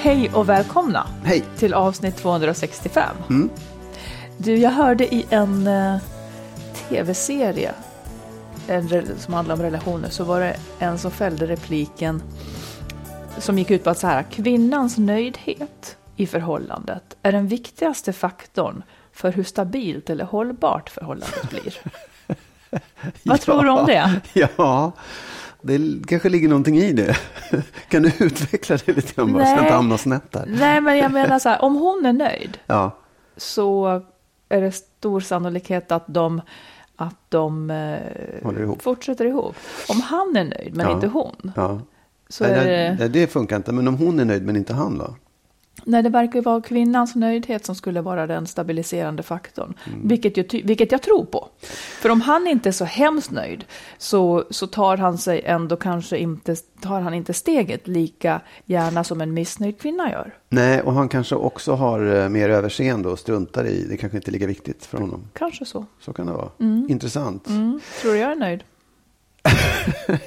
Hej och välkomna Hej. till avsnitt 265. Du, jag hörde i en eh, tv-serie en, som handlar om relationer så var det en som fällde repliken som gick ut på att så här, kvinnans nöjdhet i förhållandet är den viktigaste faktorn för hur stabilt eller hållbart förhållandet blir. Vad tror du om det? Ja, det kanske ligger någonting i det. Kan du utveckla det lite grann bara, så jag inte hamnar snett där? Nej, men jag menar så här, om hon är nöjd Ja, så är det stor sannolikhet att de, att de eh, ihop. fortsätter ihop. Om han är nöjd men Ja. inte hon. ja. Så Nej, är det, det funkar inte. Men om hon är nöjd men inte han då? Nej, det verkar ju vara kvinnans nöjdhet som skulle vara den stabiliserande faktorn. Mm. Vilket, jag, ty- vilket jag tror på. För om han inte är så hemskt nöjd så, så tar han sig ändå kanske inte, tar han inte steget lika gärna som en missnöjd kvinna gör. Nej, och han kanske också har eh, mer överseende och struntar i. Det kanske inte är lika viktigt för honom. Kanske så. Så kan det vara. Intressant. Mm. Tror du jag är nöjd?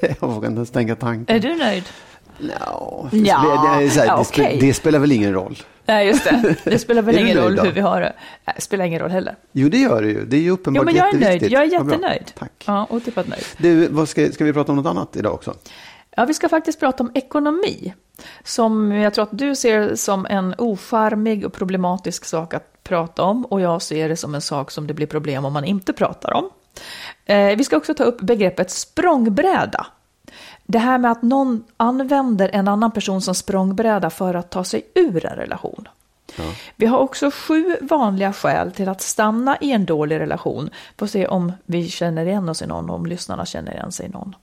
jag vågar inte ens tänka tanken. Är du nöjd? No, Ja, det, spelar- det, här, ja, det, spe- det spelar väl ingen roll? Nej, just det. Det spelar väl ingen roll då? hur vi har det. Nej, det spelar ingen roll heller. Jo, det gör det ju. Det är ju uppenbart Jo, men jag är nöjd. jätteviktigt. Jag är jättenöjd. Tack. Ja, otippat nöjd. Du, vad ska, ska vi prata om något annat idag också? Ja, vi ska faktiskt prata om ekonomi. Som jag tror att du ser som en ocharmig och problematisk sak att prata om. Och jag ser det som en sak som det blir problem om man inte pratar om. Eh, vi ska också ta upp begreppet språngbräda. Det här med att någon använder en annan person som språngbräda för att ta sig ur en relation. Vi har också sju vanliga skäl till att stanna i en dålig relation. Får se om vi känner igen oss i någon och om lyssnarna känner igen sig i någon.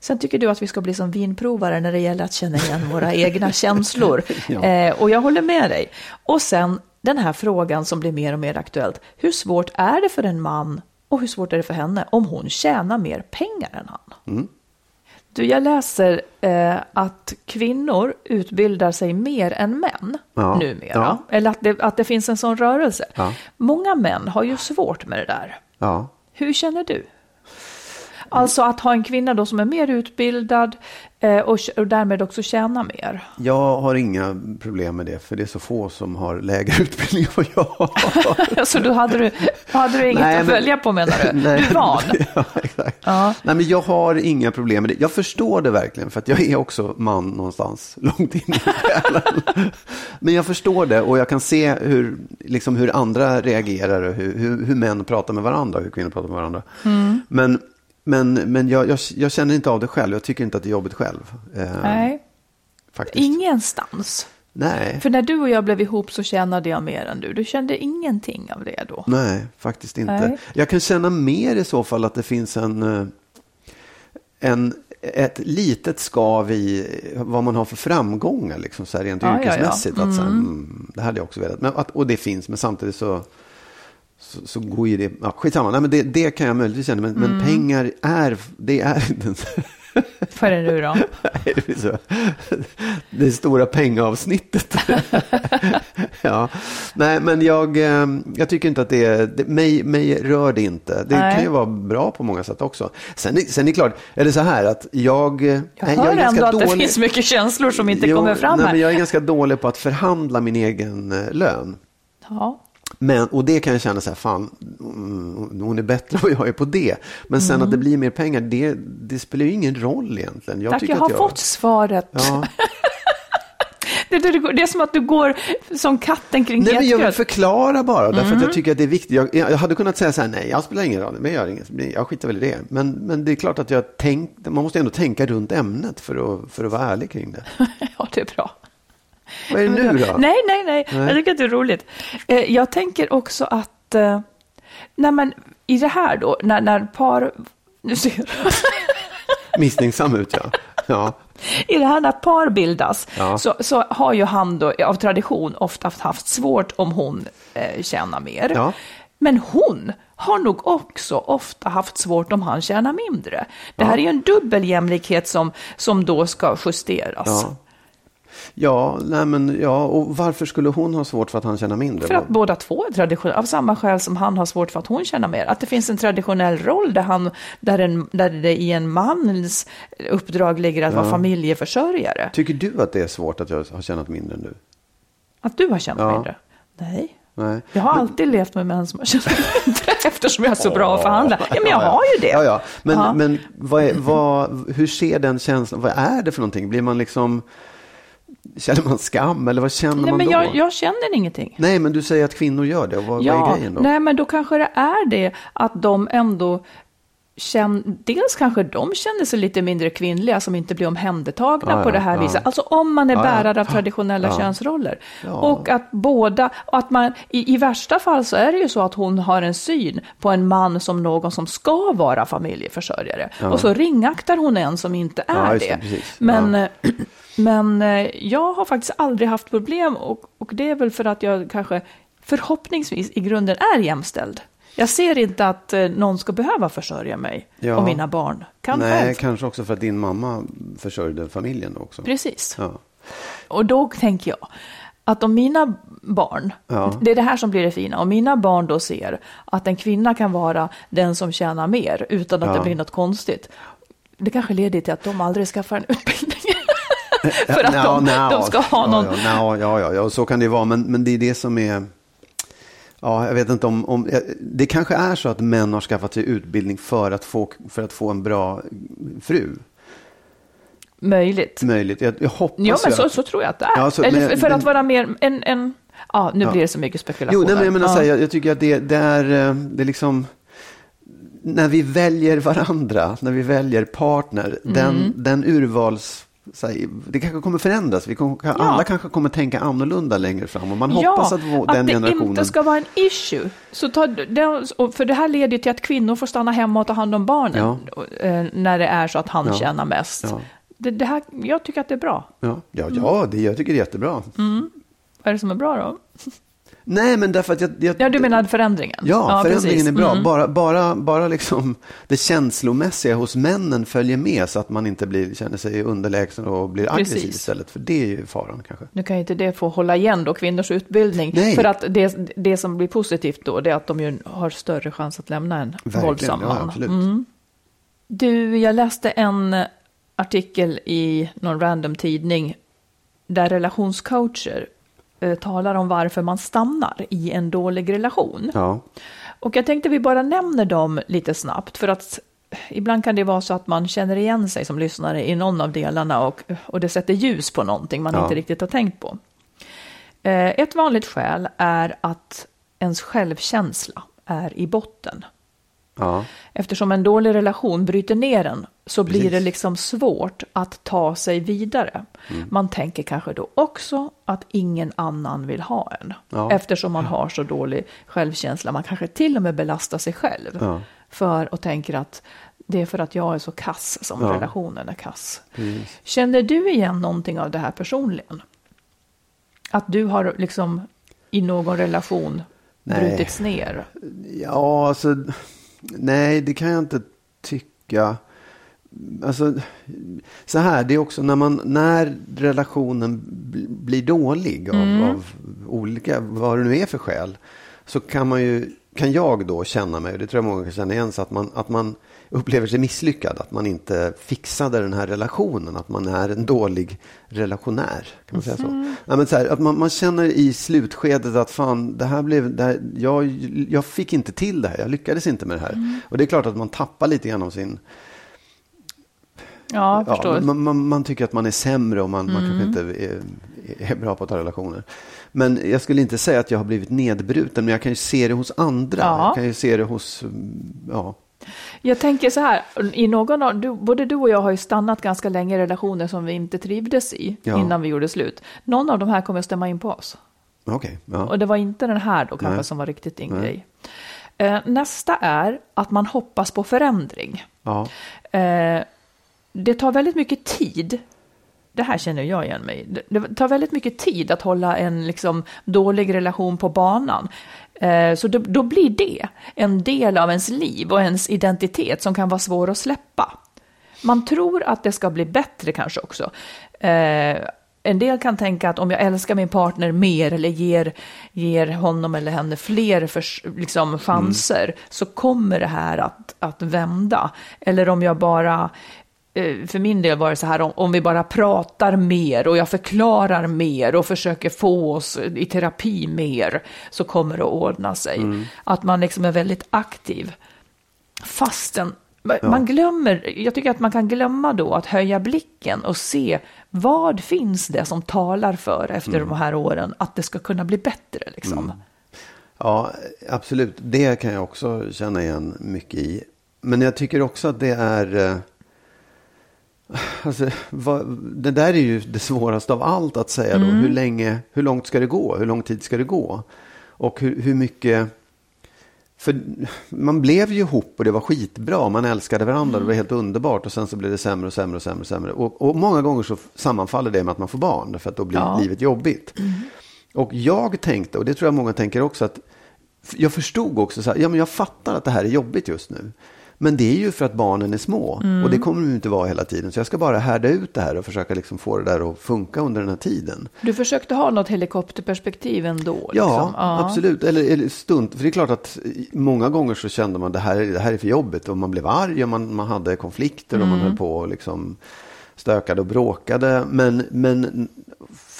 Sen tycker du att vi ska bli som vinprovare när det gäller att känna igen våra egna känslor. Ja. Eh, och jag håller med dig. Och sen den här frågan som blir mer och mer aktuellt. Hur svårt är det för en man och hur svårt är det för henne om hon tjänar mer pengar än han? Du, jag läser eh, att kvinnor utbildar sig mer än män Ja, numera. ja. Eller att det, att det finns en sån rörelse. Ja. Många män har ju svårt med det där. Ja. Hur känner du? Alltså att ha en kvinna då som är mer utbildad och, och därmed också tjäna mer. Jag har inga problem med det, för det är så få som har lägre utbildning än vad jag har. Så då hade du, hade du inget Nej, att men- följa på menar du? Nej. Du är van. ja, exakt. Ja. Nej, men jag har inga problem med det. Jag förstår det verkligen, för att jag är också man någonstans långt in i själen. Men jag förstår det och jag kan se hur, liksom, hur andra reagerar och hur, hur, hur män pratar med varandra och hur kvinnor pratar med varandra. Mm. Men, men, men jag, jag, jag känner inte av det själv. Jag tycker inte att det är jobbigt själv. Eh, Nej, Faktiskt. ingenstans. Nej. För när du och jag blev ihop så tjänade jag mer än du. Du kände ingenting av det då? Nej, faktiskt inte. Nej. Jag kan känna mer i så fall att det finns en, eh, en ett litet skav i vad man har för framgångar, liksom, så här rent Ja, ja, ja. yrkesmässigt. Att, så här, mm, det hade jag också velat. Men, att, och det finns, men samtidigt så, så, så går ju det... Ja, skitsamma, Nej, men det, det kan jag möjligtvis känna. Men, Mm. men pengar är, det är inte en Vad är det nu då? Det, det stora pengaavsnittet. ja. Nej, men jag, eh, jag tycker inte att det. Det, mig, mig rör det inte. Det Nej. kan ju vara bra på många sätt också. Sen, är- sen är det klart, är det så här att jag... Jag nej, hör är ändå att det dålig- finns mycket känslor som inte Jo, kommer fram nej, här. Men jag är ganska dålig på att förhandla min egen eh, lön. Ja. Men, och det kan jag känna så här, fan, mm, hon är bättre än vad jag är på det. Men sen att det blir mer pengar, det, det spelar ju ingen roll egentligen. Jag Tack, jag har att fått svaret. Ja. Det, det, det är som att du går som katten kring het jag vill förklara bara, därför Mm. att jag tycker att det är viktigt. Jag, jag hade kunnat säga så här, nej, jag spelar ingen roll, men jag inget, jag skiter väl i det. Men, men det är klart att jag tänkt, man måste ändå tänka runt ämnet för att, för att vara ärlig kring det. Ja, det är bra. Vad är det nu då? Nej, nej, nej, Nej. Jag tycker att det är roligt. Eh, Jag tänker också att, eh, nej men i det här då, när, när par, nu ser jag. Misstänksam ut, ja. ja. I det här när par bildas Ja. så, så har ju han då av tradition ofta haft svårt om hon eh, tjänar mer. Ja. Men hon har nog också ofta haft svårt om han tjänar mindre. Det här är ju en dubbel jämlikhet som, som då ska justeras. Ja. Ja, nej men ja, och varför skulle hon ha svårt för att han tjänar mindre? För att båda två är traditionella, av samma skäl som han har svårt för att hon tjänar mer. Att det finns en traditionell roll där, han, där, en, där det i en mans uppdrag ligger att vara familjeförsörjare. Tycker du att det är svårt att jag har tjänat mindre än du? Att du har tjänat Ja. mindre? Nej. Nej. Jag har alltid levt med män som har tjänat mindre eftersom jag är så bra att förhandla. Ja, men jag Ja, ja. har ju det. Ja, ja. Men, Ja. men vad är, vad, hur ser den känslan, vad är det för någonting? Blir man liksom, känner man skam eller vad känner Nej, man men då? jag, jag känner ingenting. Nej, men du säger att kvinnor gör det. Vad, vad Ja, är grejen då? nej men då kanske det är det att de ändå känner, dels kanske de känner sig lite mindre kvinnliga som inte blir omhändertagna Ja, på ja, det här ja. viset. Alltså om man är Ja, ja. bärare av traditionella Ja. könsroller. Ja. Och att båda, och att man, i, i värsta fall så är det ju så att hon har en syn på en man som någon som ska vara familjeförsörjare. Och så ringaktar hon en som inte är Ja, det, det. Men, men eh, jag har faktiskt aldrig haft problem och, och det är väl för att jag kanske förhoppningsvis i grunden är jämställd. Jag ser inte att eh, någon ska behöva försörja mig Ja. och mina barn kan Nej, själv. kanske också för att din mamma försörjde familjen också. Precis. Ja. Och då tänker jag att om mina barn, Ja. det är det här som blir det fina, om mina barn då ser att en kvinna kan vara den som tjänar mer utan att det blir något konstigt. Det kanske leder till att de aldrig skaffar en utbildning. För att Ja, de, nja, de ska ha någon... Ja, ja, ja, ja, ja, så kan det ju vara. Men, men det är det som är... Ja, jag vet inte om, om... Det kanske är så att män har skaffat sig utbildning för att få, för att få en bra fru. Möjligt. Möjligt. Jag, jag hoppas Ja, men så, att- så tror jag att det är. Ja, så- Eller men- för men- att vara mer en... en ja, nu Ja. blir det så mycket spekulation. Jo, nej, men jag menar ja. så här, jag, jag tycker att det, det är, eh, det är liksom, när vi väljer varandra, när vi väljer partner, Mm. den, den urvals, här, det kanske kommer förändras. Vi kommer, Alla kanske kommer tänka annorlunda längre fram och man hoppas att, vår, den det generationen... inte ska vara en issue. Så ta, och för det här leder till att kvinnor får stanna hemma och ta hand om barnen eh, när det är så att han Ja. tjänar mest. Ja. Det, det här, jag tycker att det är bra. Ja, ja, ja det, jag tycker det är jättebra. Vad är det som är bra då? Nej, men därför att jag... jag Ja, du menar förändringen? Ja, förändringen precis. är bra. Mm. Bara, bara, bara liksom det känslomässiga hos männen följer med så att man inte blir, känner sig underlägsen och blir aggressiv Precis. istället. För det är ju faran kanske. Nu kan ju inte det få hålla igen då kvinnors utbildning. Nej. För att det, det som blir positivt då, det är att de ju har större chans att lämna en Verkligen, våldsam ja, man. absolut. Du, jag läste en artikel i någon random tidning där relationscoacher talar om varför man stannar i en dålig relation. Ja. Och jag tänkte vi bara nämner dem lite snabbt för att ibland kan det vara så att man känner igen sig som lyssnare i någon av delarna och, och det sätter ljus på någonting man Ja. inte riktigt har tänkt på. Eh, Ett vanligt skäl är att ens självkänsla är i botten. Ja. Eftersom en dålig relation bryter ner en så blir Precis. det liksom svårt att ta sig vidare. Mm. Man tänker kanske då också att ingen annan vill ha en. Ja. Eftersom man har så dålig självkänsla. Man kanske till och med belastar sig själv. Ja. För och tänker att det är för att jag är så kass som Ja. relationen är kass. Precis. Känner du igen någonting av det här personligen? Att du har liksom i någon relation Nej. brutits ner? Ja, alltså, nej, det kan jag inte tycka. Alltså, så här, det är också när, man, när relationen blir dålig av, mm. av olika, vad det nu är för skäl, så kan man ju, kan jag då känna mig, och det tror jag många kan känna igen, så att man, att man upplever sig misslyckad, att man inte fixade den här relationen, att man är en dålig relationär. Kan man säga så? Mm. Ja, men så här, att man, man, känner i slutskedet att fan, det här blev, det här, jag, jag fick inte till det här, jag lyckades inte med det här. Mm. Och det är klart att man tappar lite grann av sin Ja. Ja, man, man, man, tycker att man är sämre och man, mm. man kanske inte är, är, bra på att ta relationer. Men jag skulle inte säga att jag har blivit nedbruten, men jag kan ju se det hos andra. Ja. Jag kan ju se det hos, ja. Jag tänker så här, i någon av, du, både du och jag har ju stannat ganska länge i relationer som vi inte trivdes i ja. innan vi gjorde slut. Någon av de här kommer att stämma in på oss. Okay. Och det var inte den här då kanske Nej. som var riktigt din Nej. grej. Eh, nästa är att man hoppas på förändring. Eh, det tar väldigt mycket tid. Det här känner jag igen mig Det tar väldigt mycket tid att hålla en liksom, dålig relation på banan. Eh, så då, då, blir det en del av ens liv och ens identitet som kan vara svår att släppa. Man tror att det ska bli bättre kanske också. Eh, en del kan tänka att om jag älskar min partner mer eller ger, ger honom eller henne fler för, liksom, chanser mm. så kommer det här att, att vända. Eller om jag bara för min del var det så här, om, om, vi bara pratar mer och jag förklarar mer och försöker få oss i terapi mer så kommer det att ordna sig. Mm. Att man liksom är väldigt aktiv. Fastän ja. man glömmer, jag tycker att man kan glömma då att höja blicken och se vad finns det som talar för efter mm. de här åren att det ska kunna bli bättre liksom. Mm. Ja, absolut. Det kan jag också känna igen mycket i. Men jag tycker också att det är eh, Alltså, vad, det där är ju det svåraste av allt att säga då. Mm. Hur, länge, hur långt ska det gå? Hur lång tid ska det gå? Och hur, hur mycket... För man blev ju ihop och det var skitbra. Man älskade varandra. Mm. Det var helt underbart. Och sen så blev det sämre och sämre och sämre. Och, sämre. Och, och många gånger så sammanfaller det med att man får barn. För att då blir ja. livet jobbigt. Mm. Och jag tänkte, och det tror jag många tänker också, att jag förstod också så här, ja men jag fattar att det här är jobbigt just nu. Men det är ju för att barnen är små. Mm. Och det kommer de inte vara hela tiden. Så jag ska bara härda ut det här och försöka liksom få det där att funka under den här tiden. Du försökte ha något helikopterperspektiv ändå? Liksom. Ja, ja, absolut. Eller, eller stund. För det är klart att många gånger så kände man att det här, det här är för jobbigt. Och man blev arg och man, man hade konflikter och mm. man höll på och liksom stökade och bråkade. Men, men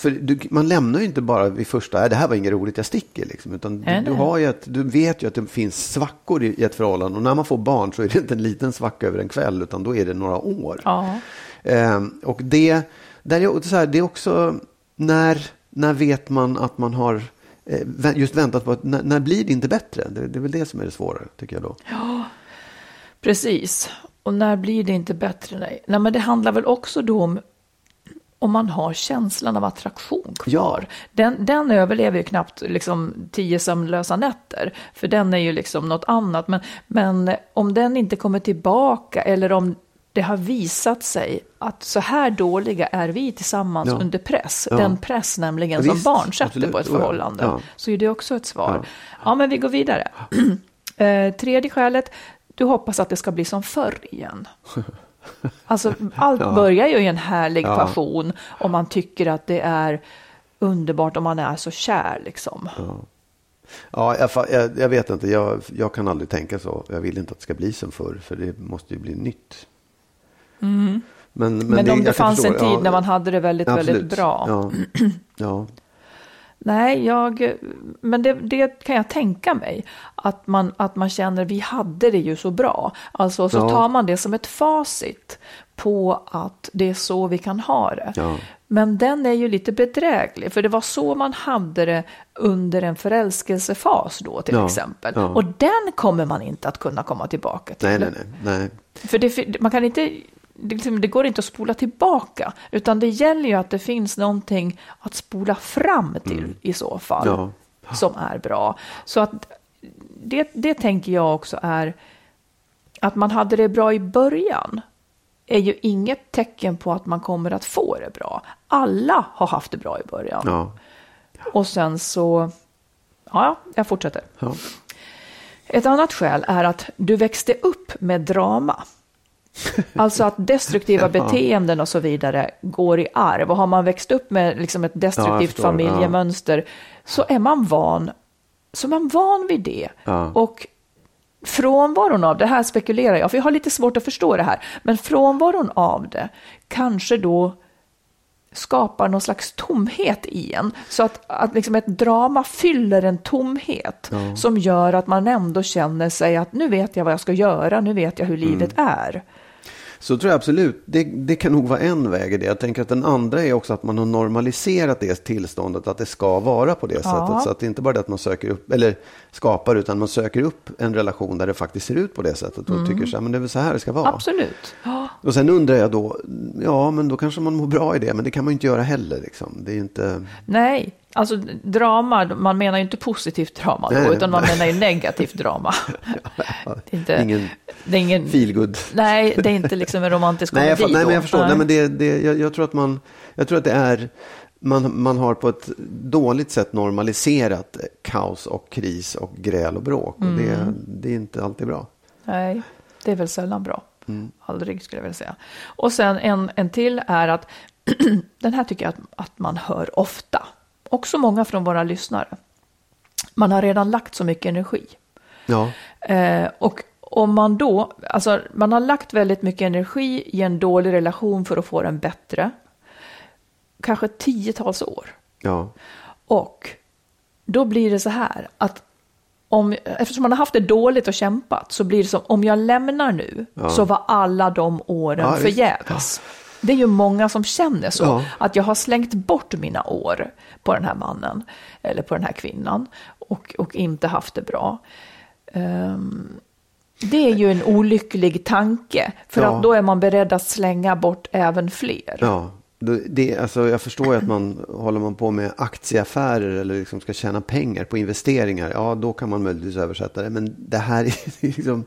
för du, man lämnar ju inte bara vid första, äh, det här var inget roligt, jag sticker. Liksom, utan du, du, har ett, du vet ju att det finns svackor i, i, ett förhållande. Och när man får barn så är det inte en liten svacka över en kväll, utan då är det några år. Ja. Ehm, och det, där är, så här, det är också, när, när vet man att man har eh, just väntat på att, när, när blir det inte bättre? Det, det är väl det som är det svåra, tycker jag då. Ja, precis. Och när blir det inte bättre? Nej, nej men det handlar väl också då om om man har känslan av attraktion kvar. Ja. Den, den överlever ju knappt liksom tio sömnlösa nätter, för den är ju liksom något annat. Men, men om den inte kommer tillbaka eller om det har visat sig att så här dåliga är vi tillsammans ja. under press, ja. den press nämligen som barn sätter absolut. på ett förhållande, så är det också ett svar. Ja, men vi går vidare. eh, tredje skälet, du hoppas att det ska bli som förr igen. Alltså, allt ja. börjar ju i en härlig ja. passion och man tycker att det är underbart om man är så kär. Liksom. Ja, ja jag, jag, jag, vet inte. Jag, jag kan aldrig tänka så. Jag vill inte att det ska bli som förr, för det måste ju bli nytt. Mm. Men, men, men det, om det fanns förstå, en tid när man hade det väldigt, absolut. väldigt bra. Ja. Nej, jag, men det, det, kan jag tänka mig. Att man, att man känner vi hade det ju så bra. Alltså så ja. tar man det som ett facit på att det är så vi kan ha det. Ja. Men den är ju lite bedräglig, för det var så man hade det under en förälskelsefas då till ja. exempel. Och den kommer man inte att kunna komma tillbaka till. Nej, nej, nej. nej. För det, man kan inte det, liksom, det, går inte att spola tillbaka, utan det gäller ju att det finns någonting att spola fram till mm. i så fall, ja. som är bra. Så att det, det tänker jag också är att man hade det bra i början är ju inget tecken på att man kommer att få det bra. Alla har haft det bra i början. Ja. Och sen så, ja, jag fortsätter. Ja. Ett annat skäl är att du växte upp med drama. Alltså att destruktiva beteenden och så vidare går i arv. Och har man växt upp med liksom ett destruktivt förstår. familjemönster så är man van, så man van vid det. Ja. Och frånvaron av det här spekulerar jag, för jag har lite svårt att förstå det här, men frånvaron av det kanske då skapar någon slags tomhet i en. Så att, att liksom ett drama fyller en tomhet som gör att man ändå känner sig att nu vet jag vad jag ska göra, nu vet jag hur livet är. Så tror jag absolut. Det, det kan nog vara en väg i det. Jag tänker att den andra är också att man har normaliserat det tillståndet, att det ska vara på det sättet. Så att det inte bara är att man söker upp, eller skapar, utan man söker upp en relation där det faktiskt ser ut på det sättet och tycker så här, men det är väl så här det ska vara. Absolut. Ja. Och sen undrar jag då, ja men då kanske man mår bra i det, men det kan man ju inte göra heller. Liksom. Det är inte... Nej, alltså drama, man menar ju inte positivt drama då, Nej, utan man nej. menar ju negativt drama. det är inte, Ingen det är ingen, feelgood. Nej, det är inte liksom en romantisk Nej, jag, komedi nej, men jag förstår. Nej. men det, det, jag, jag tror att man, jag tror att det är, man, man har på ett dåligt sätt normaliserat kaos och kris och gräl och bråk. Och det, Mm. det är inte alltid bra. Nej, det är väl sällan bra. Mm. Aldrig skulle jag vilja säga. Och sen en, en till är att den här tycker jag att, att man hör ofta. Också många från våra lyssnare. Man har redan lagt så mycket energi. Ja, Eh, och om man då, alltså man har lagt väldigt mycket energi i en dålig relation för att få den bättre. Kanske tiotals år. ja, Och då blir det så här att om, eftersom man har haft det dåligt och kämpat så blir det som om jag lämnar nu så var alla de åren Ja, förgäves. Det är ju många som känner så, Ja. att jag har slängt bort mina år på den här mannen eller på den här kvinnan och, och inte haft det bra. Ehm, det är ju en olycklig tanke, för Ja. att då är man beredd att slänga bort även fler. ja. Det, alltså, jag förstår ju att man håller man på med aktieaffärer eller liksom ska tjäna pengar på investeringar. Ja, då kan man möjligtvis översätta det. Men det här är liksom...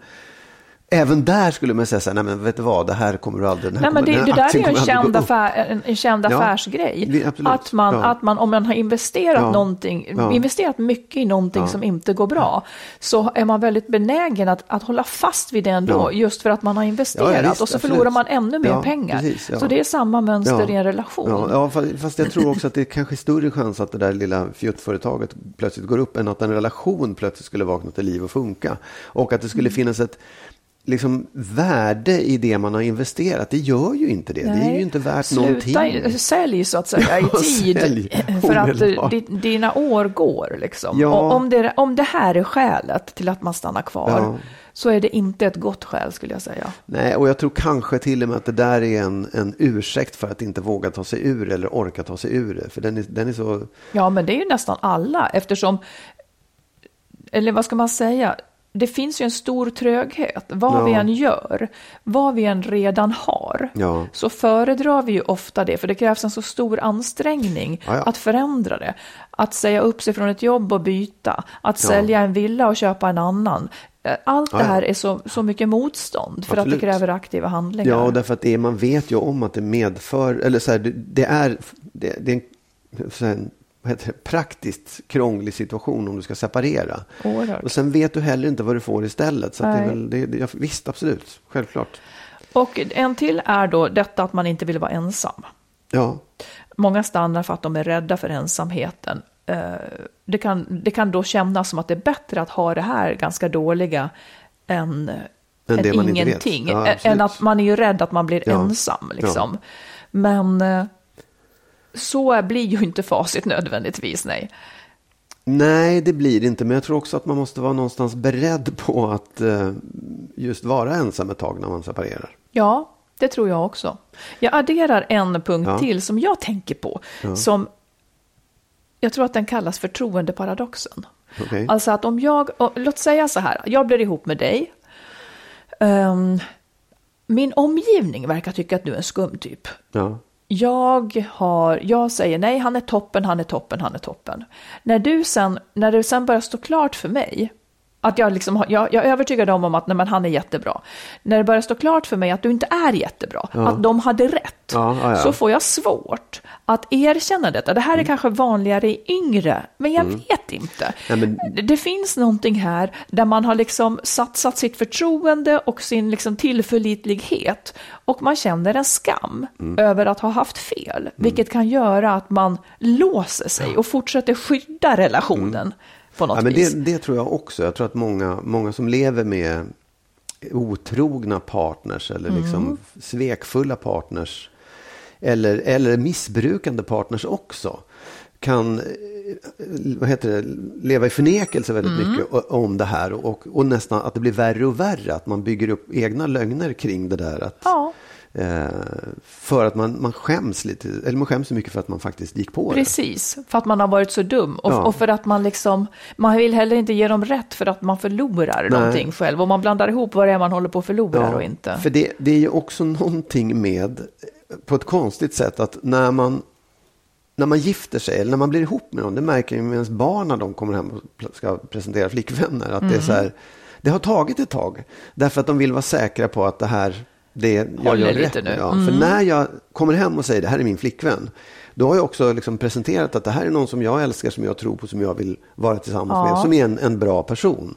Även där skulle man säga så här, nej men vet du vad, det här kommer du aldrig... Nej, men kommer- det, den det här där är ju en känd, affär, en, en känd Ja, affärsgrej. det- absolut. Att man, Ja. att man, om man har investerat, Ja. någonting, Ja. investerat mycket i någonting som inte går bra, så är man väldigt benägen att, att hålla fast vid det ändå, just för att man har investerat. Visst, och så absolut. förlorar man ännu mer pengar. precis. Så det är samma mönster i en relation. Ja, ja, fa- fast jag tror också att det är kanske större chans att det där lilla fjuttföretaget plötsligt går upp än att en relation plötsligt skulle vakna till liv och funka. Och att det Mm. skulle finnas ett liksom, värde i det man har investerat. Det gör ju inte det. Det är ju inte värt Sluta, någonting. Sälj så att säga i tid. sälj för att dina år går. Liksom. Ja. Om, det, om det här är skälet till att man stannar kvar, Ja. så är det inte ett gott skäl skulle jag säga. Nej, och jag tror kanske till och med att det där är en, en ursäkt för att inte våga ta sig ur eller orka ta sig ur det. För den är, den är så... Ja, men det är ju nästan alla eftersom, eller vad ska man säga, det finns ju en stor tröghet. Vad Ja. vi än gör, vad vi än redan har, Ja. så föredrar vi ju ofta det, för det krävs en så stor ansträngning Ja, att förändra det. Att säga upp sig från ett jobb och byta, att Ja. sälja en villa och köpa en annan. Eh, Allt det här är så, så mycket motstånd för att Absolut. det kräver aktiva handlingar. Ja, och därför att det man vet ju om att det medför, eller så här, det, det är, det, det är en, vad heter det, praktiskt krånglig situation om du ska separera. Oerhört. Och sen vet du heller inte vad du får istället. Så det är väl, det, det, visst, absolut, självklart. Och en till är då detta att man inte vill vara ensam. Ja, Många stannar för att de är rädda för ensamheten. Eh, Det kan, det kan då kännas som att det är bättre att ha det här ganska dåliga än, än, vet. ingenting. Ja, än att man är ju rädd att man blir Ja. ensam. Liksom. Men eh, så blir ju inte facit nödvändigtvis, nej. Nej, det blir det inte. Men jag tror också att man måste vara någonstans beredd på att eh, just vara ensam ett tag när man separerar. Ja, det tror jag också. Jag adderar en punkt Ja. till som jag tänker på. Som jag tror att den kallas förtroendeparadoxen. Okej. Alltså att om jag, låt säga så här, jag blir ihop med dig. Ehm, min omgivning verkar tycka att du är en skum typ. Ja. Jag, har, jag säger nej, han är toppen, han är toppen, han är toppen. När, du sen, när det sen börjar stå klart för mig att jag, liksom, jag, jag är övertygad om att nej, men han är jättebra. När det börjar stå klart för mig att du inte är jättebra, att de hade rätt, Ja, ja, ja. så får jag svårt att erkänna detta. Det här är kanske vanligare i yngre, men jag vet inte. Men- Det- Det finns någonting här där man har liksom satsat sitt förtroende och sin liksom tillförlitlighet och man känner en skam Mm. över att ha haft fel, vilket kan göra att man låser sig och fortsätter skydda relationen på något. Ja, men vis. det, det tror jag också. Jag tror att många, många som lever med otrogna partners eller liksom Mm. svekfulla partners eller, eller missbrukande partners också kan eh, vad heter det, leva i förnekelse väldigt Mm. mycket om det här och, och nästan att det blir värre och värre. Att man bygger upp egna lögner kring det där. Att, Ja. Eh, för att man, man skäms lite, eller man skäms så mycket för att man faktiskt gick på det. Precis, för att man har varit så dum och, Ja. och för att man liksom, man vill heller inte ge dem rätt för att man förlorar Nej. någonting själv och man blandar ihop vad det är man håller på att förlora och inte. För det, det är ju också någonting med, på ett konstigt sätt, att när man, när man gifter sig eller när man blir ihop med någon, det märker med ens barn när de kommer hem och ska presentera flickvänner, att det är så Mm. här, det har tagit ett tag. Därför att de vill vara säkra på att det här, det jag gör rätt. nu. Ja, Mm. För när jag kommer hem och säger det här är min flickvän, då har jag också liksom presenterat att det här är någon som jag älskar, som jag tror på, som jag vill vara tillsammans Ja. med, som är en, en bra person.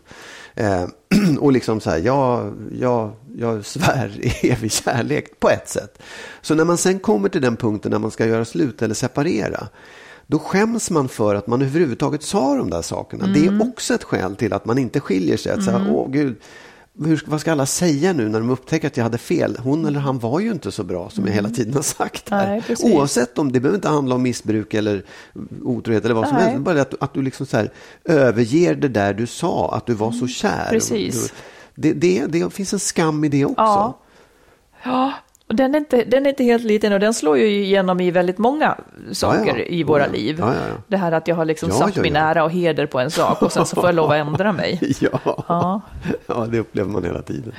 Eh, och liksom så här, jag, jag, jag svär i evig kärlek på ett sätt. Så när man sen kommer till den punkten när man ska göra slut eller separera, då skäms man för att man överhuvudtaget sa de där sakerna. Det är också ett skäl till att man inte skiljer sig. Att säga, åh gud, hur, vad ska alla säga nu när de upptäcker att jag hade fel? Hon eller han var ju inte så bra som jag hela tiden har sagt här. Nej. Oavsett om det behöver inte handla om missbruk eller otrohet eller vad som Nej. helst. Bara att, att du liksom så här överger det där du sa, att du var så kär. Mm, Precis. Det, det, det finns en skam i det också. Ja. Ja, och den är, inte, den är inte helt liten och den slår ju igenom i väldigt många saker Ja, ja. i våra liv. Ja. Det här att jag har liksom satt min ära och heder på en sak och sen så får jag lov att ändra mig. Ja. Ja. det upplever man hela tiden.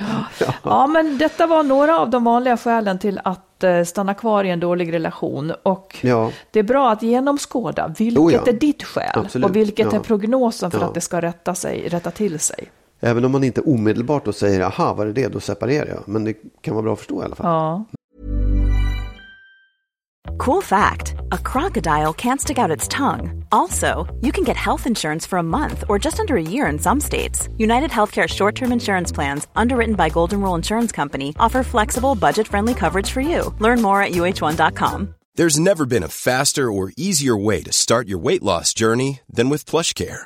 Ja. Men detta var några av de vanliga skälen till att eh, stanna kvar i en dålig relation. Och det är bra att genomskåda vilket Oh är ditt skäl Absolut. och vilket är prognosen för att det ska rätta, sig, rätta till sig. Även om man inte omedelbart då säger, aha, var det det, då separerar jag. Men det kan vara bra att förstå i alla fall. Ja. Cool fact a crocodile can't stick out its tongue. Also, you can get health insurance for a month or just under a year in some states. United Healthcare short term insurance plans, underwritten by Golden Rule Insurance Company, offer flexible, budget friendly coverage for you. Learn more at uh1.com. There's never been a faster or easier way to start your weight loss journey than with PlushCare.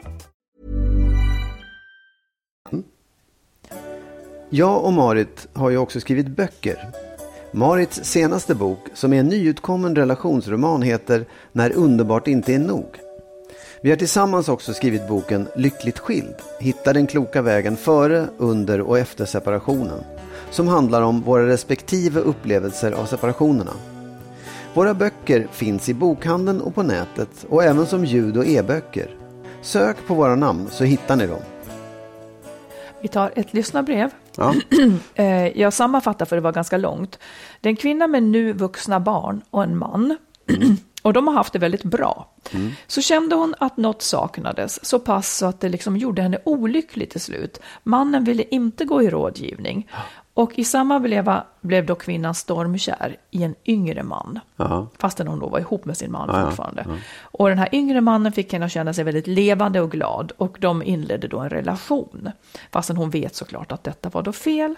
Jag och Marit har ju också skrivit böcker. Marits senaste bok, som är en nyutkommen relationsroman, heter När underbart inte är nog. Vi har tillsammans också skrivit boken Lyckligt skild. Hitta den kloka vägen före, under och efter separationen. Som handlar om våra respektive upplevelser av separationerna. Våra böcker finns i bokhandeln och på nätet och även som ljud och e-böcker. Sök på våra namn så hittar ni dem. Vi tar ett lyssnarbrev. Ja. Eh, Jag sammanfattar för det var ganska långt. Det är en kvinna med nu vuxna barn och en man. Och de har haft det väldigt bra. Så kände hon att något saknades, så pass så att det liksom gjorde henne olycklig till slut. Mannen ville inte gå i rådgivning. Och i samma veva blev då kvinnan stormkär i en yngre man. Ja. Fastän hon då var ihop med sin man ja, fortfarande. Och den här yngre mannen fick henne att känna sig väldigt levande och glad. Och de inledde då en relation. Fastän hon vet såklart att detta var då fel.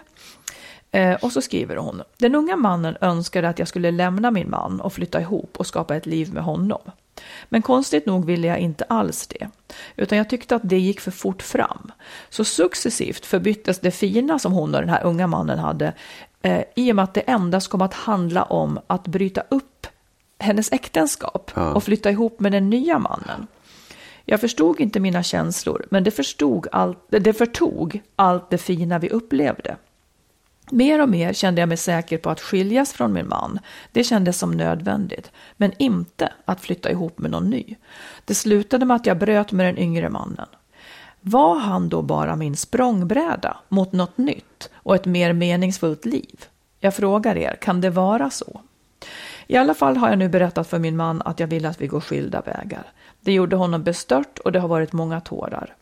Eh, och så skriver hon, den unga mannen önskade att jag skulle lämna min man och flytta ihop och skapa ett liv med honom. Men konstigt nog ville jag inte alls det, utan jag tyckte att det gick för fort fram. Så successivt förbyttes det fina som hon och den här unga mannen hade eh, i och med att det endast kom att handla om att bryta upp hennes äktenskap och flytta ihop med den nya mannen. Jag förstod inte mina känslor, men det, förstod allt, det förtog allt det fina vi upplevde. Mer och mer kände jag mig säker på att skiljas från min man. Det kändes som nödvändigt, men inte att flytta ihop med någon ny. Det slutade med att jag bröt med den yngre mannen. Var han då bara min språngbräda mot något nytt och ett mer meningsfullt liv? Jag frågar er, kan det vara så? I alla fall har jag nu berättat för min man att jag vill att vi går skilda vägar. Det gjorde honom bestört och det har varit många tårar.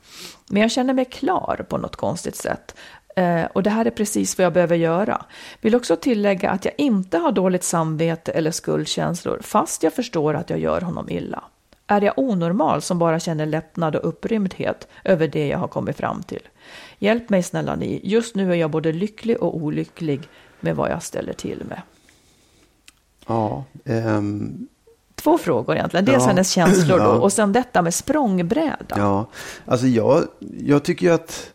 Men jag känner mig klar på något konstigt sätt. Eh, och det här är precis vad jag behöver göra. Vill också tillägga att jag inte har dåligt samvete eller skuldkänslor fast jag förstår att jag gör honom illa. Är jag onormal som bara känner lättnad och upprymdhet över det jag har kommit fram till? Hjälp mig snälla ni, just nu är jag både lycklig och olycklig med vad jag ställer till med. Ja, ehm, Två frågor egentligen. Dels Ja. hennes känslor då Ja. och sen detta med språngbräda. ja. Alltså jag, jag tycker ju att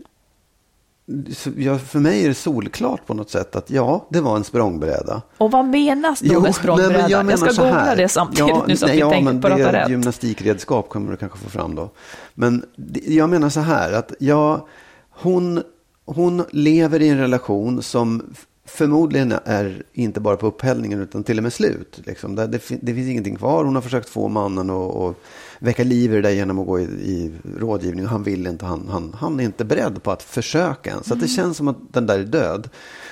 ja, för mig är det solklart på något sätt att ja, det var en språngbräda. Och vad menas då Jo, med språngbräda? nej, jag, menar ska googla det samtidigt Ja, nu så att nej, vi ja, tänker men på det att är rätt. gymnastikredskap kommer du kanske få fram då. Men jag menar så här att jag, hon, hon lever i en relation som förmodligen är inte bara på upphällningen utan till och med slut. Liksom. Det, det, det finns ingenting kvar. Hon har försökt få mannen att att väcka liv i det där genom att gå i, i rådgivning. Han vill inte, han, han, han är inte beredd på att försöka ens. Så att det känns som att den där är död.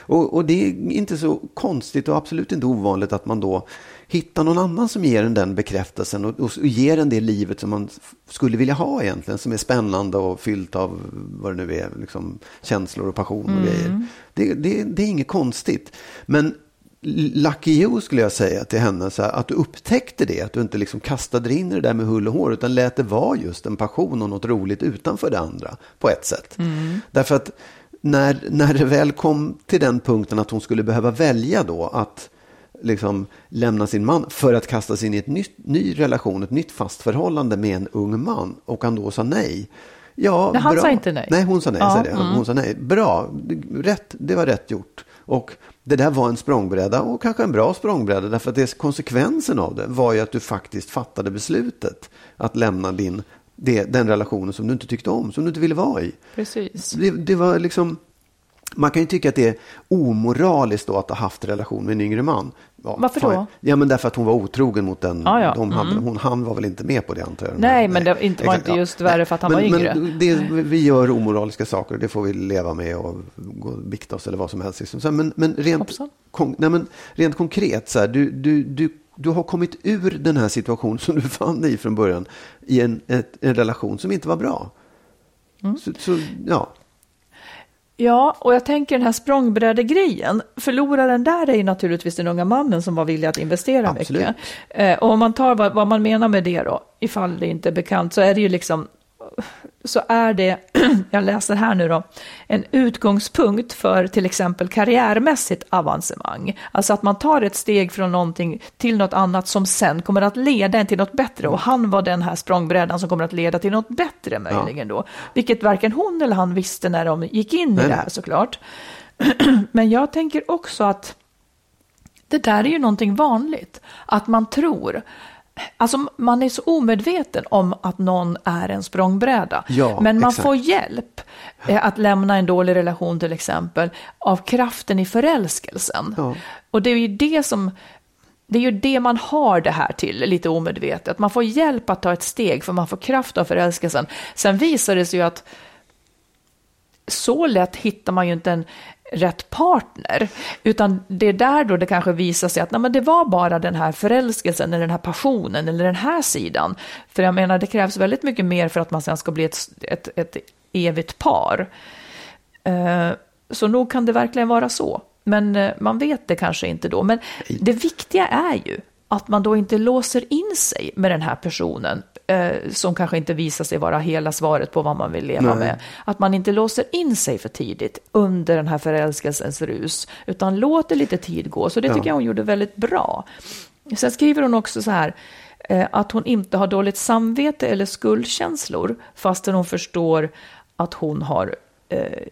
Och, och det är inte så konstigt och absolut inte ovanligt att man då hittar någon annan som ger en den bekräftelsen och, och ger en det livet som man skulle vilja ha egentligen. Som är spännande och fyllt av vad det nu är, liksom, känslor och passion och grejer. Det, det, det är inget konstigt. Men lucky you skulle jag säga till henne, så här, att du upptäckte det, att du inte liksom kastade in i det där med hull och hår, utan lät det vara just en passion och något roligt utanför det andra på ett sätt. Därför att när, när det väl kom till den punkten att hon skulle behöva välja då att liksom lämna sin man för att kasta sig in i ett nytt, ny relation, ett nytt fast förhållande med en ung man och han då sa nej. Ja, Nej, han bra. sa inte nej. Nej, hon sa nej. Ja, det. mm. Hon sa nej. Bra, rätt, det var rätt gjort. Och det där var en språngbräda och kanske en bra språngbräda därför att det, konsekvensen av det var ju att du faktiskt fattade beslutet att lämna din, det, den relationen som du inte tyckte om, som du inte ville vara i. Precis. Det, det var liksom, man kan ju tycka att det är omoraliskt då att ha haft relation med en yngre man. Ja, Varför då? Ja, men därför att hon var otrogen mot den. Ja, ja. De hade, hon, han var väl inte med på det antar jag. Nej, men det inte- var inte just värre för att han men, var yngre. Men det, vi gör omoraliska saker, det får vi leva med och gå och bikta oss eller vad som helst. Liksom. Men, men, rent, kon, nej, men rent konkret, så här, du, du, du, du har kommit ur den här situationen som du fann dig i från början i en, ett, en relation som inte var bra. Mm. Så, så, ja. Ja, och jag tänker den här språngbrädegrejen. Förloraren där är ju naturligtvis den unga mannen som var villig att investera Absolut. mycket. Eh, och om man tar vad, vad man menar med det då, ifall det inte är bekant, så är det ju liksom så är det, jag läser här nu då, en utgångspunkt för till exempel karriärmässigt avancemang. Alltså att man tar ett steg från någonting till något annat som sen kommer att leda en till något bättre. Och han var den här språngbrädan som kommer att leda till något bättre möjligen då. Vilket varken hon eller han visste när de gick in i Nej. det här såklart. Men jag tänker också att det där är ju någonting vanligt. Att man tror, alltså man är så omedveten om att någon är en språngbräda. Ja, Men man exakt. får hjälp eh, att lämna en dålig relation till exempel av kraften i förälskelsen. Ja. Och det är ju det som det är ju det man har det här till, lite omedvetet. Man får hjälp att ta ett steg för man får kraft av förälskelsen. Sen visar det sig ju att så lätt hittar man ju inte en rätt partner. Utan det är där då det kanske visar sig att nej, men det var bara den här förälskelsen eller den här passionen eller den här sidan. För jag menar det krävs väldigt mycket mer för att man sen ska bli ett, ett, ett evigt par. Eh, Så nog kan det verkligen vara så. Men eh, man vet det kanske inte då. Men det viktiga är ju att man då inte låser in sig med den här personen eh, som kanske inte visar sig vara hela svaret på vad man vill leva Nej. med. Att man inte låser in sig för tidigt under den här förälskelsens rus, utan låter lite tid gå. Så det tycker Ja. jag hon gjorde väldigt bra. Sen skriver hon också så här, eh, att hon inte har dåligt samvete eller skuldkänslor, fastän hon förstår att hon har eh,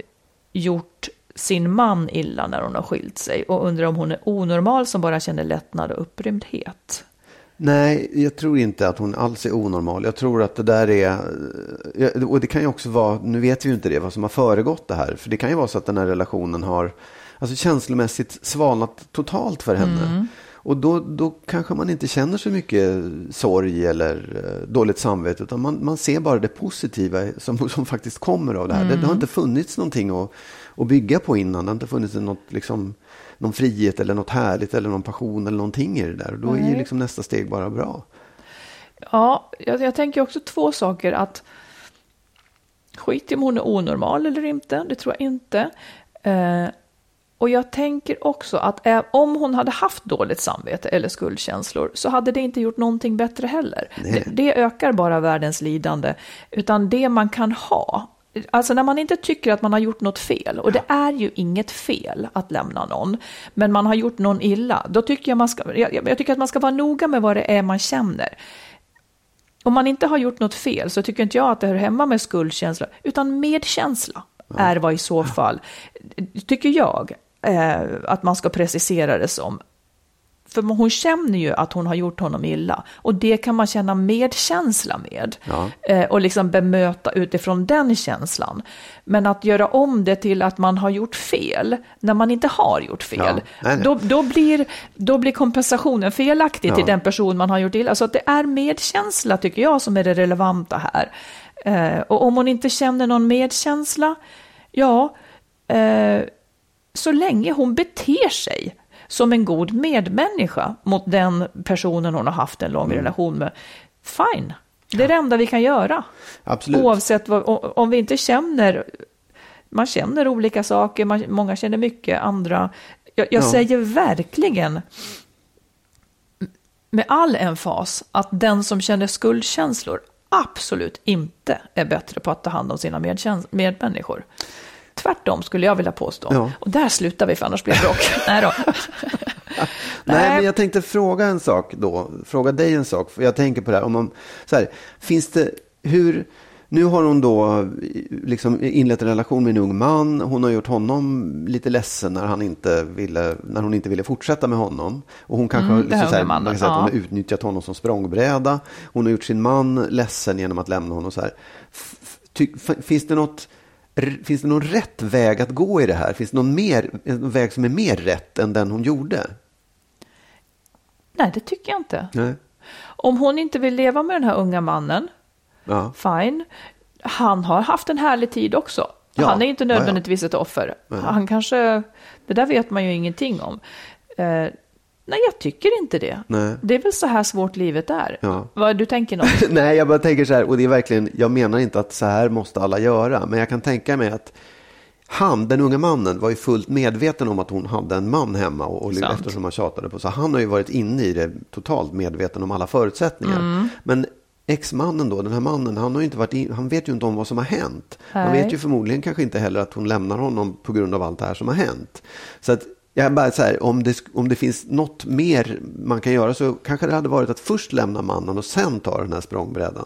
gjort sin man illa när hon har skilt sig och undrar om hon är onormal som bara känner lättnad och upprymdhet. Nej, jag tror inte att hon alls är onormal. Jag tror att det där är, eh, och det kan ju också vara, nu vet vi ju inte det, vad som har föregått det här. För det kan ju vara så att den här relationen har, alltså känslomässigt svalnat totalt för henne. Och då, då kanske man inte känner så mycket sorg eller eh, dåligt samvete, utan man, man ser bara det positiva som, som faktiskt kommer av det här. Det, det har inte funnits någonting att, att bygga på innan. Det har inte funnits något, liksom, någon frihet eller något härligt eller någon passion eller någonting i det där. Och då är ju liksom nästa steg bara bra. Ja, jag, jag tänker också två saker. Att skit i om hon är onormal eller inte, det tror jag inte. Eh, och jag tänker också att om hon hade haft dåligt samvete eller skuldkänslor så hade det inte gjort någonting bättre heller. Det, det ökar bara världens lidande. Utan det man kan ha, alltså när man inte tycker att man har gjort något fel, och det är ju inget fel att lämna någon, men man har gjort någon illa, då tycker jag man ska, jag, jag tycker att man ska vara noga med vad det är man känner. Om man inte har gjort något fel så tycker inte jag att det hör hemma med skuldkänsla, utan medkänsla är vad i så fall, tycker jag, eh, att man ska precisera det som. För hon känner ju att hon har gjort honom illa och det kan man känna medkänsla med Ja. eh, och liksom bemöta utifrån den känslan. Men att göra om det till att man har gjort fel när man inte har gjort fel, Ja. Nej, nej. Då, då, blir, då blir kompensationen felaktig Ja. till den person man har gjort illa. Så att det är medkänsla tycker jag som är det relevanta här. Eh, och om hon inte känner någon medkänsla, ja, eh, så länge hon beter sig som en god medmänniska mot den personen hon har haft en lång Mm. relation med, fine. Det är det enda vi kan göra. Absolut. Oavsett vad, om vi inte känner, man känner olika saker, man, många känner mycket, andra. Jag, jag Ja. säger verkligen med all emfas att den som känner skuldkänslor absolut inte är bättre på att ta hand om sina medmänniskor. Tvärtom skulle jag vilja påstå. Ja. Och där slutar vi för annars blir det bråk. Nej då. Nej, men jag tänkte fråga en sak då. Fråga dig en sak. För jag tänker på det här. Om man, så här finns det, hur, nu har hon då liksom inlett en relation med en ung man. Hon har gjort honom lite ledsen när, han inte ville, när hon inte ville fortsätta med honom. Och hon kanske Mm, har, här så här, man kan säga att hon har utnyttjat honom som språngbräda. Hon har gjort sin man ledsen genom att lämna honom. Så här. Ty, finns det något Finns det någon rätt väg att gå i det här? Finns det någon, mer, en väg som är mer rätt än den hon gjorde? Nej, det tycker jag inte. Nej. Om hon inte vill leva med den här unga mannen, Ja. fine. Han har haft en härlig tid också. Ja, Han är inte ja, ja. nödvändigtvis ett offer. Han kanske, det där vet man ju ingenting om. Eh, nej, jag tycker inte det. Nej. Det är väl så här svårt livet är. Ja. Vad du tänker något? Nej, jag bara tänker så här, och det är verkligen, jag menar inte att så här måste alla göra, men jag kan tänka mig att han, den unga mannen, var ju fullt medveten om att hon hade en man hemma och, och Sant. eftersom han tjatade på. Så han har ju varit inne i det totalt medveten om alla förutsättningar. Mm. Men exmannen då, den här mannen, han, har ju inte varit in, han vet ju inte om vad som har hänt. Han Nej. vet ju förmodligen kanske inte heller att hon lämnar honom på grund av allt det här som har hänt. Så att jag bara så här, om det, om det finns något mer man kan göra så kanske det hade varit att först lämna mannen och sen ta den här språngbrädan.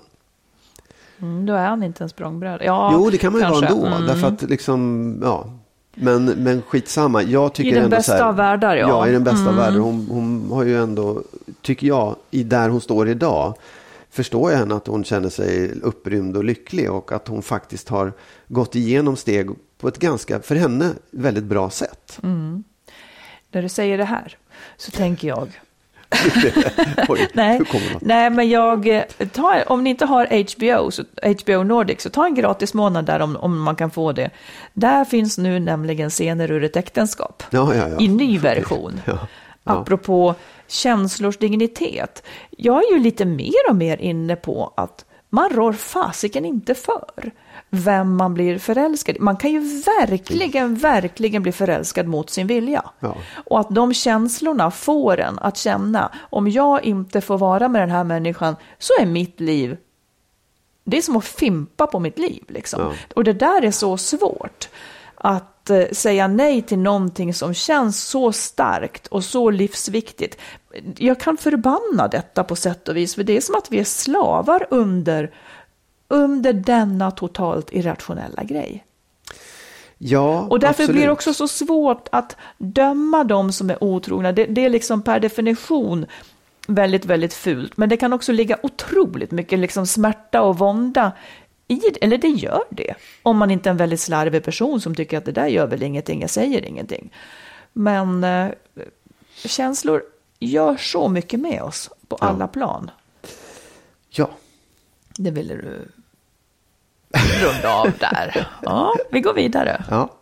Mm, då är han inte en språngbräda. Ja, Jo, det kan man ju kanske. vara ändå. Mm. Därför att liksom, ja. Men, men skitsamma. Jag tycker I den ändå bästa så här, av världar, ja. Ja, i den bästa av Mm. världar. Hon, hon har ju ändå, tycker jag, i där hon står idag, förstår jag henne att hon känner sig upprymd och lycklig och att hon faktiskt har gått igenom steg på ett ganska, för henne, väldigt bra sätt. Mm. När du säger det här så tänker jag, Oj, nej, nej men jag, eh, ta, om ni inte har HBO, så, HBO Nordic, så ta en gratis månad där om, om man kan få det. Där finns nu nämligen scener ur ett äktenskap. Ja, ja, ja. I ny version. Ja, ja. Apropå känslors dignitet. Jag är ju lite mer och mer inne på att man rår fasiken inte för vem man blir förälskad i. Man kan ju verkligen, verkligen bli förälskad mot sin vilja. Ja. Och att de känslorna får en att känna, om jag inte får vara med den här människan så är mitt liv det är som att fimpa på mitt liv. Liksom. Och det där är så svårt. Att eh, säga nej till någonting som känns så starkt och så livsviktigt. Jag kan förbanna detta på sätt och vis, för det är som att vi är slavar under, under denna totalt irrationella grej. Ja, Och därför absolut. blir det också så svårt att döma de som är otrogna. Det, det är liksom per definition väldigt, väldigt fult. Men det kan också ligga otroligt mycket liksom smärta och vånda i det. Eller det gör det. Om man inte är en väldigt slarvig person som tycker att det där gör väl ingenting, jag säger ingenting. Men eh, känslor gör så mycket med oss på alla plan. Ja, Det ville du runda av där. Ja, vi går vidare. ja.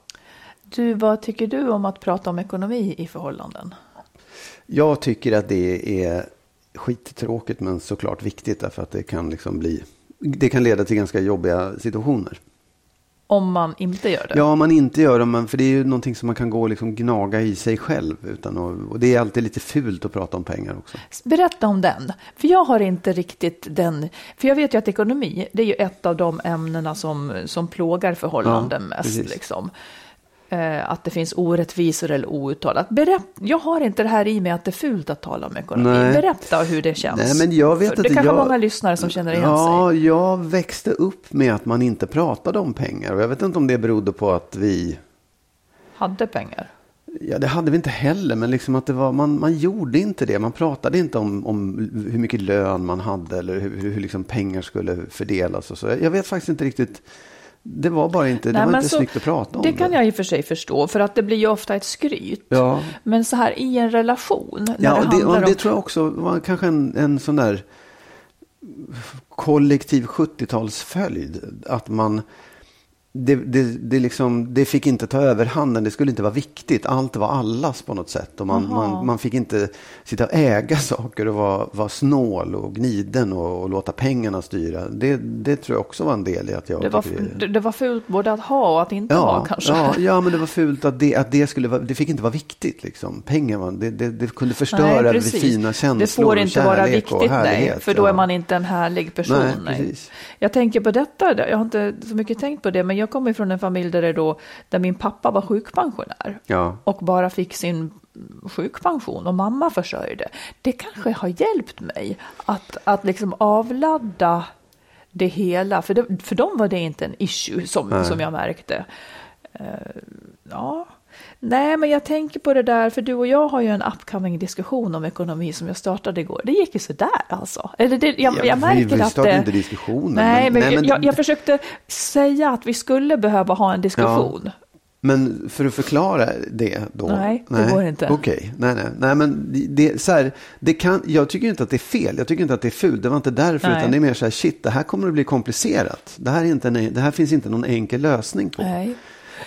Du, vad tycker du om att prata om ekonomi i förhållanden? Jag tycker att det är skittråkigt men såklart viktigt därför att det kan liksom bli det kan leda till ganska jobbiga situationer. Om man inte gör det? Ja, om man inte gör det, men för det är ju någonting som man kan gå och liksom gnaga i sig själv. Utan att, och det är alltid lite fult att prata om pengar också. Berätta om den. För jag har inte riktigt den. För jag vet ju att ekonomi, det är ju ett av de ämnena som, som plågar förhållanden Ja, mest. Liksom. Eh, att det finns orättvisor eller outtalat. Berätt, jag har inte det här i mig att det är fult att tala om ekonomi. Nej. Berätta hur det känns. Nej, men jag vet För det kanske jag- många lyssnare som känner igen Ja, sig. jag växte upp med att man inte pratade om pengar. Och jag vet inte om det berodde på att vi Hade pengar. Ja, det hade vi inte heller, men liksom att det var, man, man gjorde inte det. Man pratade inte om, om hur mycket lön man hade eller hur, hur, hur liksom pengar skulle fördelas och så. Jag vet faktiskt inte riktigt. Det var bara inte, det Nej, var men inte så- snyggt att prata om Det kan jag i och för sig förstå, för att det blir ju ofta ett skryt. Ja. Men så här i en relation, när Ja, det det, om... det tror jag också var kanske en, en sån där kollektiv 70-talsföljd. Att man, det, det, det, liksom, det fick inte ta överhanden, det skulle inte vara viktigt. Allt var allas på något sätt. Och man, man, man fick inte sitta och äga saker och vara, vara snål och gniden och, och låta pengarna styra. Det, det tror jag också var en del i att jag Det var, det, det var fult både att ha och att inte ha Ja, kanske. ja, ja, men det var fult att det, att det skulle vara, det fick inte vara viktigt liksom. Pengar var, det, kunde förstöra Nej, fina känslor Det får inte vara viktigt, nej, för då är ja. man inte en härlig person. Nej, Nej. Jag tänker på detta, jag har inte så mycket tänkt på det, men jag kommer från en familj där, det då, där min pappa var sjukpensionär Ja. och bara fick sin sjukpension och mamma försörjde. Det kanske har hjälpt mig att, att liksom avladda det hela, för, det, för dem var det inte en issue som, som jag märkte. Eh, ja. Nej, men jag tänker på det där, för du och jag har ju en upcoming diskussion om ekonomi som jag startade igår. Det gick ju sådär alltså. Eller det, jag, Ja, jag vi- märker vi att startade det... inte diskussionen, Nej, men- nej, men- jag, jag försökte säga att vi skulle behöva ha en diskussion. Men för att förklara det då? Nej, det går inte. Okej, nej, nej, nej, men det, så här, det kan, jag tycker inte att det är fel, jag tycker inte att det är fult, det var inte därför, Nej. utan det är mer så här, shit, det här kommer att bli komplicerat. Det här, är inte en, det här finns inte någon enkel lösning på. Nej.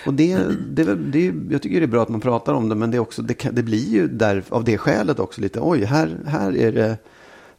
Och det, det, det, jag tycker det är bra att man pratar om det, men det, är också, det, det blir ju där, av det skälet också lite, oj, här, här är det,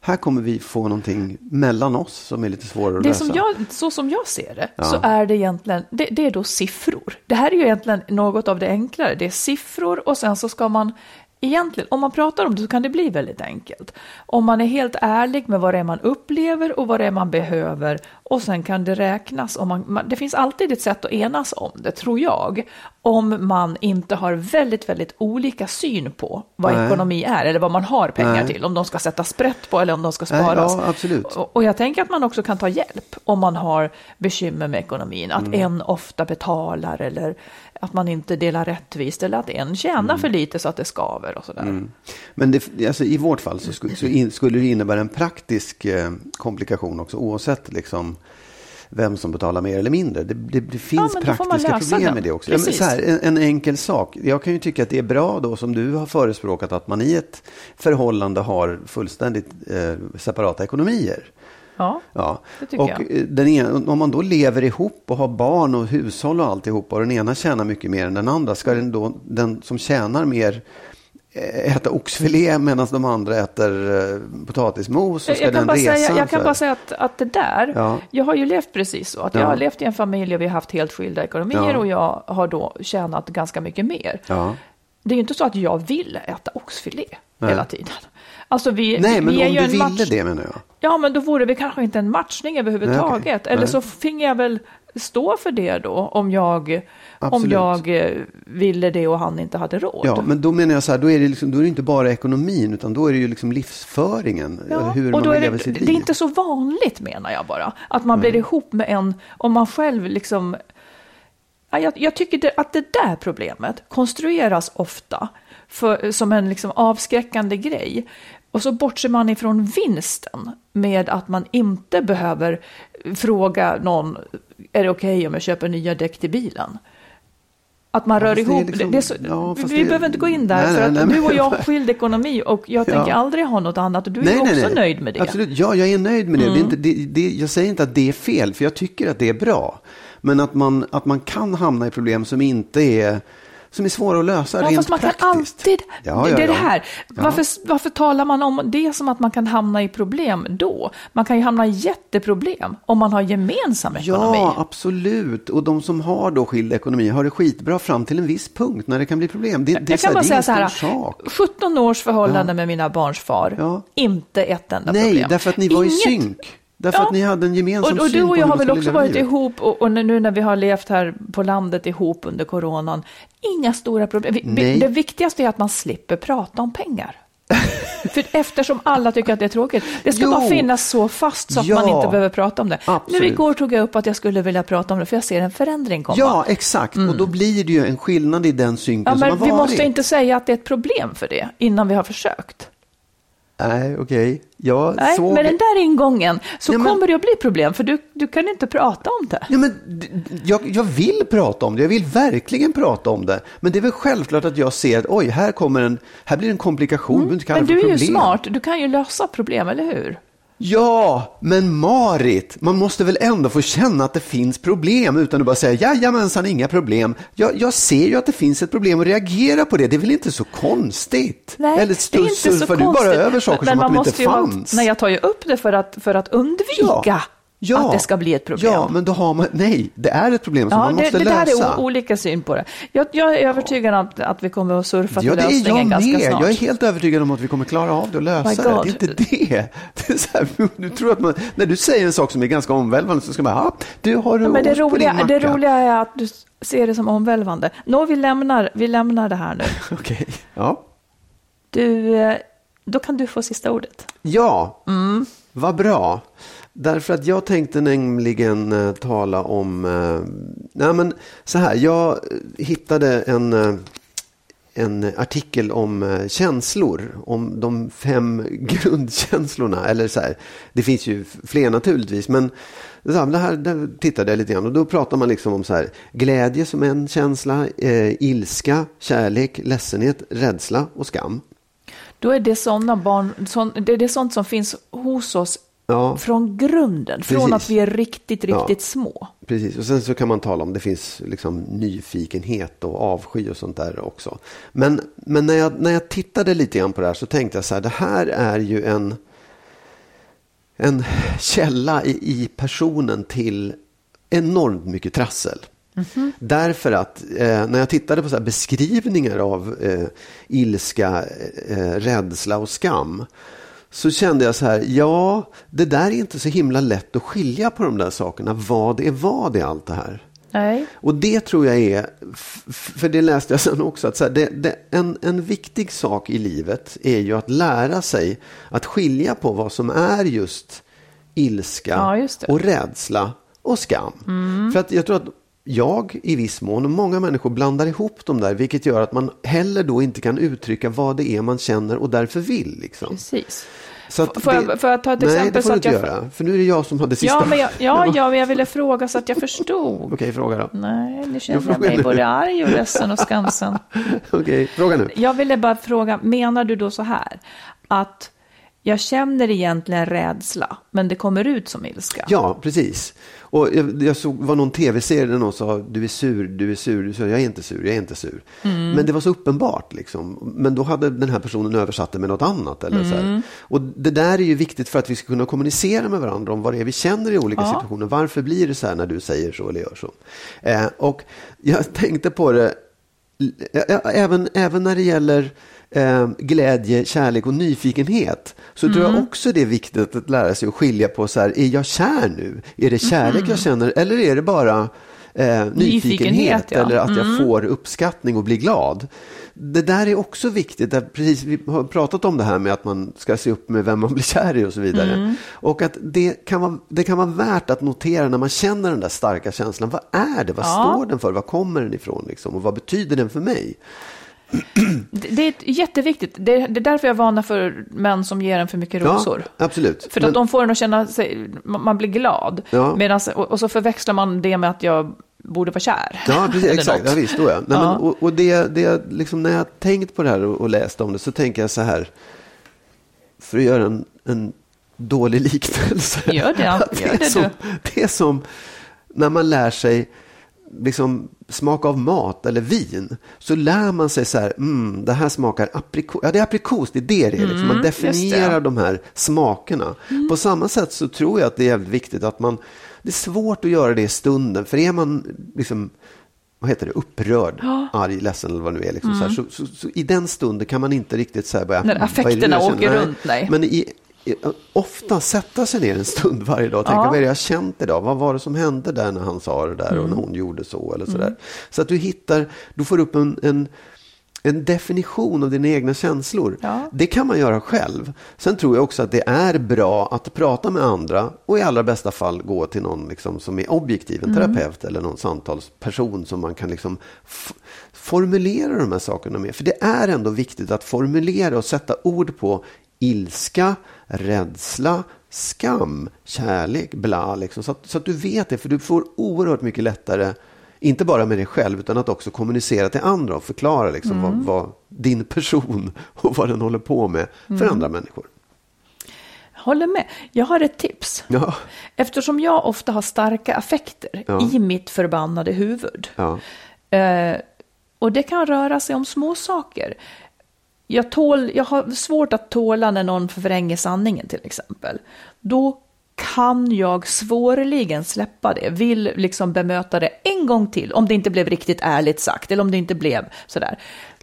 här kommer vi få någonting mellan oss som är lite svårare att Det lösa. som jag, så som jag ser det, så är det egentligen, det, det är då siffror. Det här är ju egentligen något av det enklare. Det är siffror och sen så ska man, egentligen, om man pratar om det så kan det bli väldigt enkelt. Om man är helt ärlig med vad det är man upplever och vad det är man behöver och sen kan det räknas. Om man, man, det finns alltid ett sätt att enas om det, tror jag, om man inte har väldigt, väldigt olika syn på vad Nej. ekonomi är eller vad man har pengar Nej. till, om de ska sätta sprätt på eller om de ska Nej, sparas. ja, absolut. Och och jag tänker att man också kan ta hjälp om man har bekymmer med ekonomin. Att Mm. en ofta betalar eller att man inte delar rättvist eller att en tjänar Mm. för lite så att det skaver och sådär. Men det, alltså, i vårt fall så, skulle, så in, skulle det innebära en praktisk eh, komplikation också, oavsett liksom, vem som betalar mer eller mindre. Det, det, det finns man praktiska problem det. med det också. Ja, så här, en, en enkel sak. Jag kan ju tycka att det är bra då, som du har förespråkat, att man i ett förhållande har fullständigt eh, separata ekonomier. Ja, Ja. Det tycker och jag. eh, Den ena, om man då lever ihop och har barn och hushåll och alltihopa och den ena tjänar mycket mer än den andra, ska den, då, den som tjänar mer eh, äta oxfilé medan de andra äter eh, potatismos och ska jag kan, den bara resa? säga, jag kan bara säga att, att det där, Ja. jag har ju levt precis så. Att jag Ja. har levt i en familj och vi har haft helt skilda ekonomier Ja. och jag har då tjänat ganska mycket mer. Det är ju inte så att jag vill äta oxfilé Nej. hela tiden. Alltså vi, Nej, vi men är om du ville match... det menar jag. Ja, men då vore det kanske inte en matchning överhuvudtaget. Nej, okej. Eller Nej. så finge jag väl stå för det då, om jag, om jag eh, ville det och han inte hade råd. Ja, men då menar jag så här, då är det, liksom, då är det inte bara ekonomin, utan då är det ju liksom livsföringen. Ja, hur och man då är lever det, sitt det liv. är inte så vanligt menar jag bara. Att man blir ihop med en, om man själv liksom... Ja, jag, jag tycker det, att det där problemet konstrueras ofta för, som en liksom avskräckande grej. Och så bortser man ifrån vinsten med att man inte behöver fråga någon, är det okej om jag köper nya däck till bilen? Att man Ja, rör ihop, liksom- det är så, ja, vi, det- behöver inte gå in där, Nej, för nej, att nej, du men- och jag har skild ekonomi och jag tänker Ja. aldrig ha något annat och du är också nöjd med det. Mm. Absolut, ja, jag är nöjd med det. det, är inte, det, det jag säger inte att det är fel, för jag tycker att det är bra. Men att man, att man kan hamna i problem som inte är, som är svåra att lösa Ja, rent fast man praktiskt. kan alltid, Ja, det ja, är det här, varför, varför talar man om det som att man kan hamna i problem då? Man kan ju hamna i jätteproblem om man har gemensam ekonomi. Ja, absolut. Och de som har då skild ekonomi har det skitbra fram till en viss punkt när det kan bli problem. Det, det, jag kan bara det säga så här, sak. 17 års förhållande med mina barns far, inte ett enda Nej, problem. därför att ni var i Inget- synk. Därför Ja. att ni hade en gemensam och, och syn du på och hur jag man har väl också varit livet. ihop och, och nu när vi har levt här på landet ihop under coronan, inga stora problem. Vi, vi, det viktigaste är att man slipper prata om pengar. För eftersom alla tycker att det är tråkigt. Det ska Jo. bara finnas så fast så att Ja. man inte behöver prata om det. Absolut. Nu igår tog jag upp att jag skulle vilja prata om det, för jag ser en förändring komma. Ja, exakt. Och då blir det ju en skillnad i den synken Ja, som men har vi varit. måste inte säga att det är ett problem för det innan vi har försökt. Nej, okej. Jag Nej, såg... med den där ingången så Ja, men- kommer det att bli problem, för du, du kan inte prata om det. Ja, men, jag, jag vill prata om det, jag vill verkligen prata om det. Men det är väl självklart att jag ser att oj, här, kommer en, här blir en komplikation. Du inte kalla Men du är ju problem. smart, du kan ju lösa problem, eller hur? Ja, men Marit, man måste väl ändå få känna att det finns problem utan att bara säga jajamensan, inga problem. Jag, jag ser ju att det finns ett problem och reagerar på det. Det är väl inte så konstigt? Nej, Eller det är inte så du konstigt. bara över saker Men som man att de inte ju fanns? Nej, jag tar ju upp det för att, för att undvika att det ska bli ett problem. Ja, men då har man, nej, det är ett problem som Ja, man det, måste det där lösa. är o- olika syn på det. Jag, jag är övertygad om att, att vi kommer att surfa Ja, till det är lösningen jag ganska snart. Jag är helt övertygad om att vi kommer klara av det och lösa det. Det är inte det. det är så här, du tror att man, när du säger en sak som är ganska omvälvande så ska man, ja, du har Ja, men det, roliga, det roliga är att du ser det som omvälvande. Nå, vi lämnar, vi lämnar det här nu. Okej, ja. Du, eh, då kan du få sista ordet. Ja, Mm vad bra. Därför att jag tänkte nämligen eh, tala om, eh, nej men så här, jag hittade en, eh, en artikel om eh, känslor, om de fem grundkänslorna. Eller så här, det finns ju fler naturligtvis, men så här, det här där tittade jag lite grann och då pratar man liksom om så här, glädje som en känsla, eh, ilska, kärlek, ledsenhet, rädsla och skam. Då är det sådana barn, sån, det är det sånt som finns hos oss Ja. från grunden, från Precis. att vi är riktigt, Ja. riktigt små. Precis, och sen så kan man tala om det finns liksom nyfikenhet och avsky och sånt där också. Men, men när, jag, när jag tittade lite grann på det här så tänkte jag så här, det här är ju en, en källa i, i personen till enormt mycket trassel. Därför att eh, när jag tittade på så här beskrivningar av eh, ilska, eh, rädsla och skam så kände jag så här, ja, det där är inte så himla lätt att skilja på de där sakerna. Vad är vad i allt det här? Nej. Och det tror jag är, för det läste jag sen också, att så här, det, det, en, en viktig sak i livet är ju att lära sig att skilja på vad som är just ilska Ja, just. Mm. och rädsla och skam. För att jag tror att jag i viss mån och många människor blandar ihop dem där, vilket gör att man heller då inte kan uttrycka vad det är man känner och därför vill. Liksom. Precis. Så att Får jag- får jag ta ett Nej, exempel det så får du att inte jag- göra. För nu är det jag som hade sista. Ja, men jag, ja, ja, men jag ville fråga så att jag förstod. Okej, fråga då. Nej, nu Jag känner jag frågar mig nu. både arg och ledsen och skamsen. Okej, fråga nu. Jag ville bara fråga, menar du då så här? Att jag känner egentligen rädsla, men det kommer ut som ilska? Ja, precis. Och jag, jag såg var någon tv-serie där någon sa du är sur, du är sur, du sa jag är inte sur, jag är inte sur. Mm. Men det var så uppenbart liksom. Men då hade den här personen översatt det med något annat. Eller så Mm. här. Och det där är ju viktigt för att vi ska kunna kommunicera med varandra om vad det är vi känner i olika Ja. situationer. Varför blir det så här när du säger så eller gör så? Eh, och jag tänkte på det även, även när det gäller eh, glädje, kärlek och nyfikenhet så tror Mm. jag också det är viktigt att lära sig att skilja på så här, är jag kär nu? Är det kärlek jag känner eller är det bara eh, nyfikenhet, Mm. Nyfikenhet, ja. eller att jag Mm. får uppskattning och blir glad? Det där är också viktigt. Där, precis, vi har pratat om det här med att man ska se upp med vem man blir kär i och så vidare. Mm. Och att det kan, vara, det kan vara värt att notera när man känner den där starka känslan. Vad är det? Vad Ja. står den för? Var kommer den ifrån? Liksom? Och vad betyder den för mig? Det det är jätteviktigt. Det är, det är därför jag varnar för män som ger en för mycket rosor. Ja, absolut. För Men- att de får en att känna sig, man blir glad. Ja. Medans, och, så förväxlar man det med att jag borde vara kär. Ja, precis, exakt. Ja, visst, då ja. Nej, Ja. Men, och och det, det, liksom, när jag har tänkt på det här och, och läst om det så tänker jag så här. För att göra en, en dålig liknelse. Gör det, gör är det som, du. Det är som när man lär sig liksom, smaka av mat eller vin. Så lär man sig så här, mm, det här smakar aprikos. Ja, det är aprikos, det är det det är. Liksom. Man Mm, definierar de här smakerna. På samma sätt så tror jag att det är jävligt viktigt att man, det är svårt att göra det i stunden. För är man liksom, vad heter det, upprörd, arg, ledsen eller vad det nu är. Liksom, så, här, så, så, så I den stunden kan man inte riktigt så här börja... Mm. När "Mm, affekterna jag känner?" åker runt, nej. Men i, i, ofta sätta sig ner en stund varje dag och tänka, Ja. vad är det jag har känt idag? Vad var det som hände där när han sa det där och när Mm. hon gjorde så eller så där. Så att du hittar, du får upp en, en en definition av dina egna känslor. Ja. Det kan man göra själv. Sen tror jag också att det är bra att prata med andra och i allra bästa fall gå till någon liksom som är objektiv, en terapeut eller någon samtalsperson som man kan liksom formulera de här sakerna med. För det är ändå viktigt att formulera och sätta ord på ilska, rädsla, skam, kärlek, bla, liksom, så, att, så att du vet det. För du får oerhört mycket lättare inte bara med dig själv utan att också kommunicera till andra och förklara liksom vad, vad din person och vad den håller på med för andra människor. Håller med. Jag har ett tips. Ja, Eftersom jag ofta har starka affekter Ja. i mitt förbannade huvud. ja, Eh, och det kan röra sig om små saker. Jag, tål, jag har svårt att tåla när någon förvränger sanningen till exempel. Då kan jag svårligen släppa det, vill liksom bemöta det en gång till, om det inte blev riktigt ärligt sagt, eller om det inte blev sådär.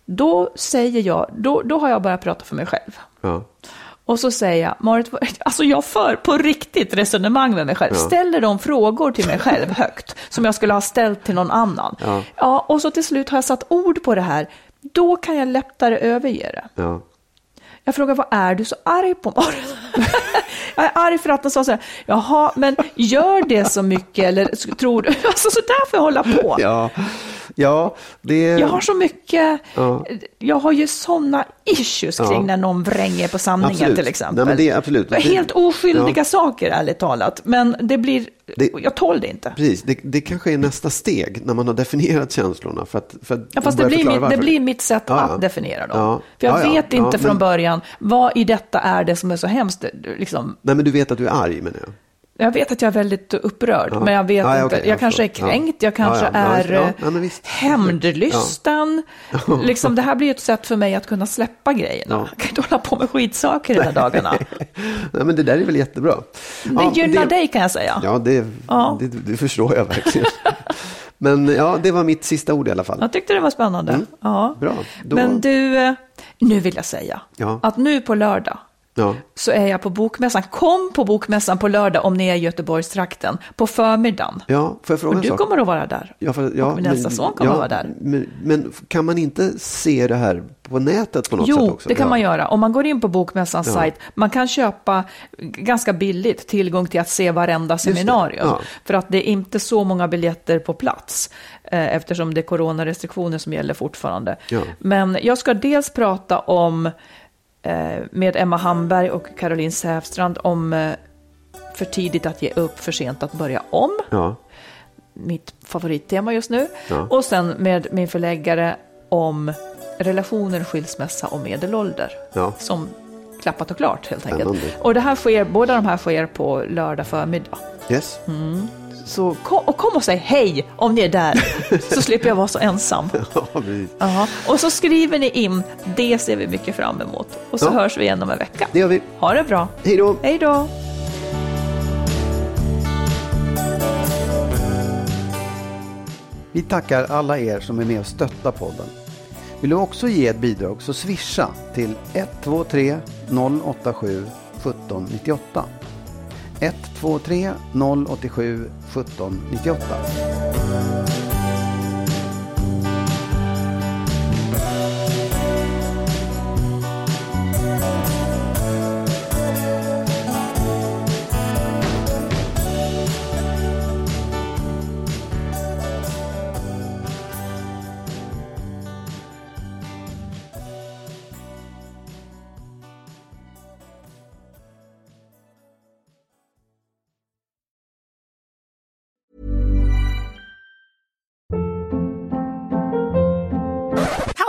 Då säger jag, då, då har jag bara pratat för mig själv. ja. Och så säger jag, Marit, alltså jag för på riktigt resonemang med mig själv. Ställer de frågor till mig själv högt, som jag skulle ha ställt till någon annan. Ja. ja, och så till slut har jag satt ord på det här. Då kan jag lättare överge det. ja. Jag frågar, vad är du så arg på Marit? jag är arg för att de sa så här, jaha, men gör det så mycket eller tror du? Alltså så där får jag hålla på. ja. Ja det... Jag har så mycket, Ja. jag har ju sådana issues kring Ja. när någon vränger på sanningen Absolut. till exempel. Nej, det är absolut. Helt oskyldiga Ja. saker ärligt talat, men det blir, Det- jag tål det inte. Precis, det, det kanske är nästa steg när man har definierat känslorna. För att, för att Ja, fast det blir, mitt, det blir mitt sätt att definiera dem. För jag Ja, ja. vet inte från men- början vad i detta är det som är så hemskt. Liksom, Nej, men du vet att du är arg menar jag. Jag vet att jag är väldigt upprörd, Ja. men jag vet Ja, ja, inte. okej, jag jag kanske är förstår. Ja. kränkt, jag kanske Ja, ja, ja, är ja, eh, ja, hämndlysten. Liksom, det här blir ett sätt för mig att kunna släppa grejerna. Ja. Jag kan inte hålla på med skitsaker här dagarna. Nej, men det där är väl jättebra. Det gynnar dig kan jag säga. Ja, det, Ja. Det, det förstår jag verkligen. Men ja, det var mitt sista ord i alla fall. Jag tyckte det var spännande. Ja. Mm. Bra. Då- Men du, eh, nu vill jag säga Ja. att nu på lördag Ja, så är jag på bokmässan. Kom på bokmässan på lördag om ni är i Göteborgstrakten på förmiddagen. ja får jag fråga Och du sak? kommer att vara där. Ja, för, ja, och min äldsta son kommer att vara där. Men, men kan man inte se det här på nätet på något sätt Jo, också? det kan ja. man göra. Om man går in på Bokmässans Ja. sajt, man kan köpa ganska billigt tillgång till att se varenda seminarium. ja. För att det är inte så många biljetter på plats, eh, eftersom det är coronarestriktioner som gäller fortfarande. Ja. Men jag ska dels prata om, med Emma Hamberg och Caroline Säfstrand, om eh, för tidigt att ge upp, för sent att börja om Ja, mitt favorittema just nu. Ja. Och sen med min förläggare om relationer, skilsmässa och medelålder. Ja. Som klappat och klart helt enkelt. Spännande. Och det här sker, båda de här sker på lördag förmiddag. yes. Mm. Så kom och, kom och säg hej om ni är där, så slipper jag vara så ensam. Ja. Och så skriver ni in, det ser vi mycket fram emot. Och så Ja. hörs vi igen om en vecka. Det gör vi. Ha det bra. Hej då! Hej då! Vi tackar alla er som är med och stöttar podden. Vill du också ge ett bidrag så swisha till 123 087 1798. 123 087 1798.